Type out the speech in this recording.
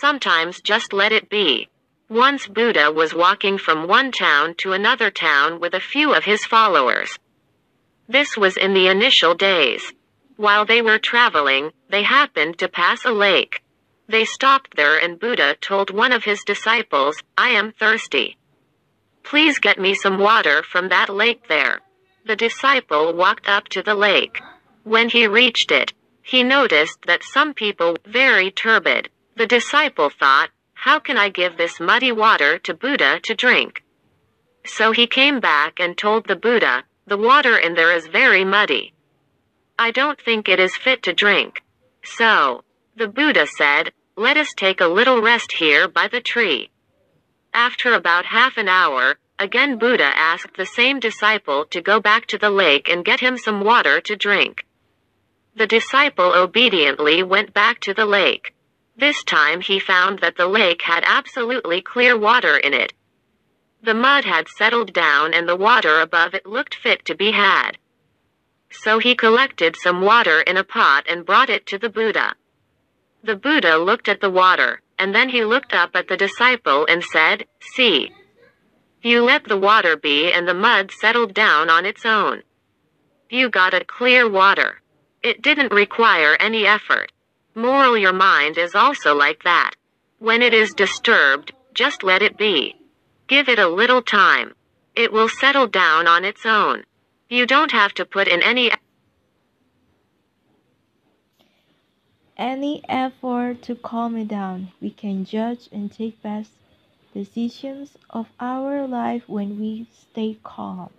Sometimes just let it be. Once Buddha was walking from one town to another town with a few of his followers. This was in the initial days. While they were traveling, they happened to pass a lake. They stopped there and Buddha told one of his disciples, I am thirsty. Please get me some water from that lake there. The disciple walked up to the lake. When he reached it, he noticed that some people very turbid. The disciple thought, how can I give this muddy water to Buddha to drink? So he came back and told the Buddha, the water in there is very muddy. I don't think it is fit to drink. So, the Buddha said, let us take a little rest here by the tree. After about half an hour, again Buddha asked the same disciple to go back to the lake and get him some water to drink. The disciple obediently went back to the lake. This time he found that the lake had absolutely clear water in it. The mud had settled down and the water above it looked fit to be had. So he collected some water in a pot and brought it to the Buddha. The Buddha looked at the water, and then he looked up at the disciple and said, See. You let the water be and the mud settled down on its own. You got a clear water. It didn't require any effort. Moral your mind is also like that. When it is disturbed, just let it be. Give it a little time. It will settle down on its own. You don't have to put in any any effort to calm it down. We can judge and take best decisions of our life when we stay calm.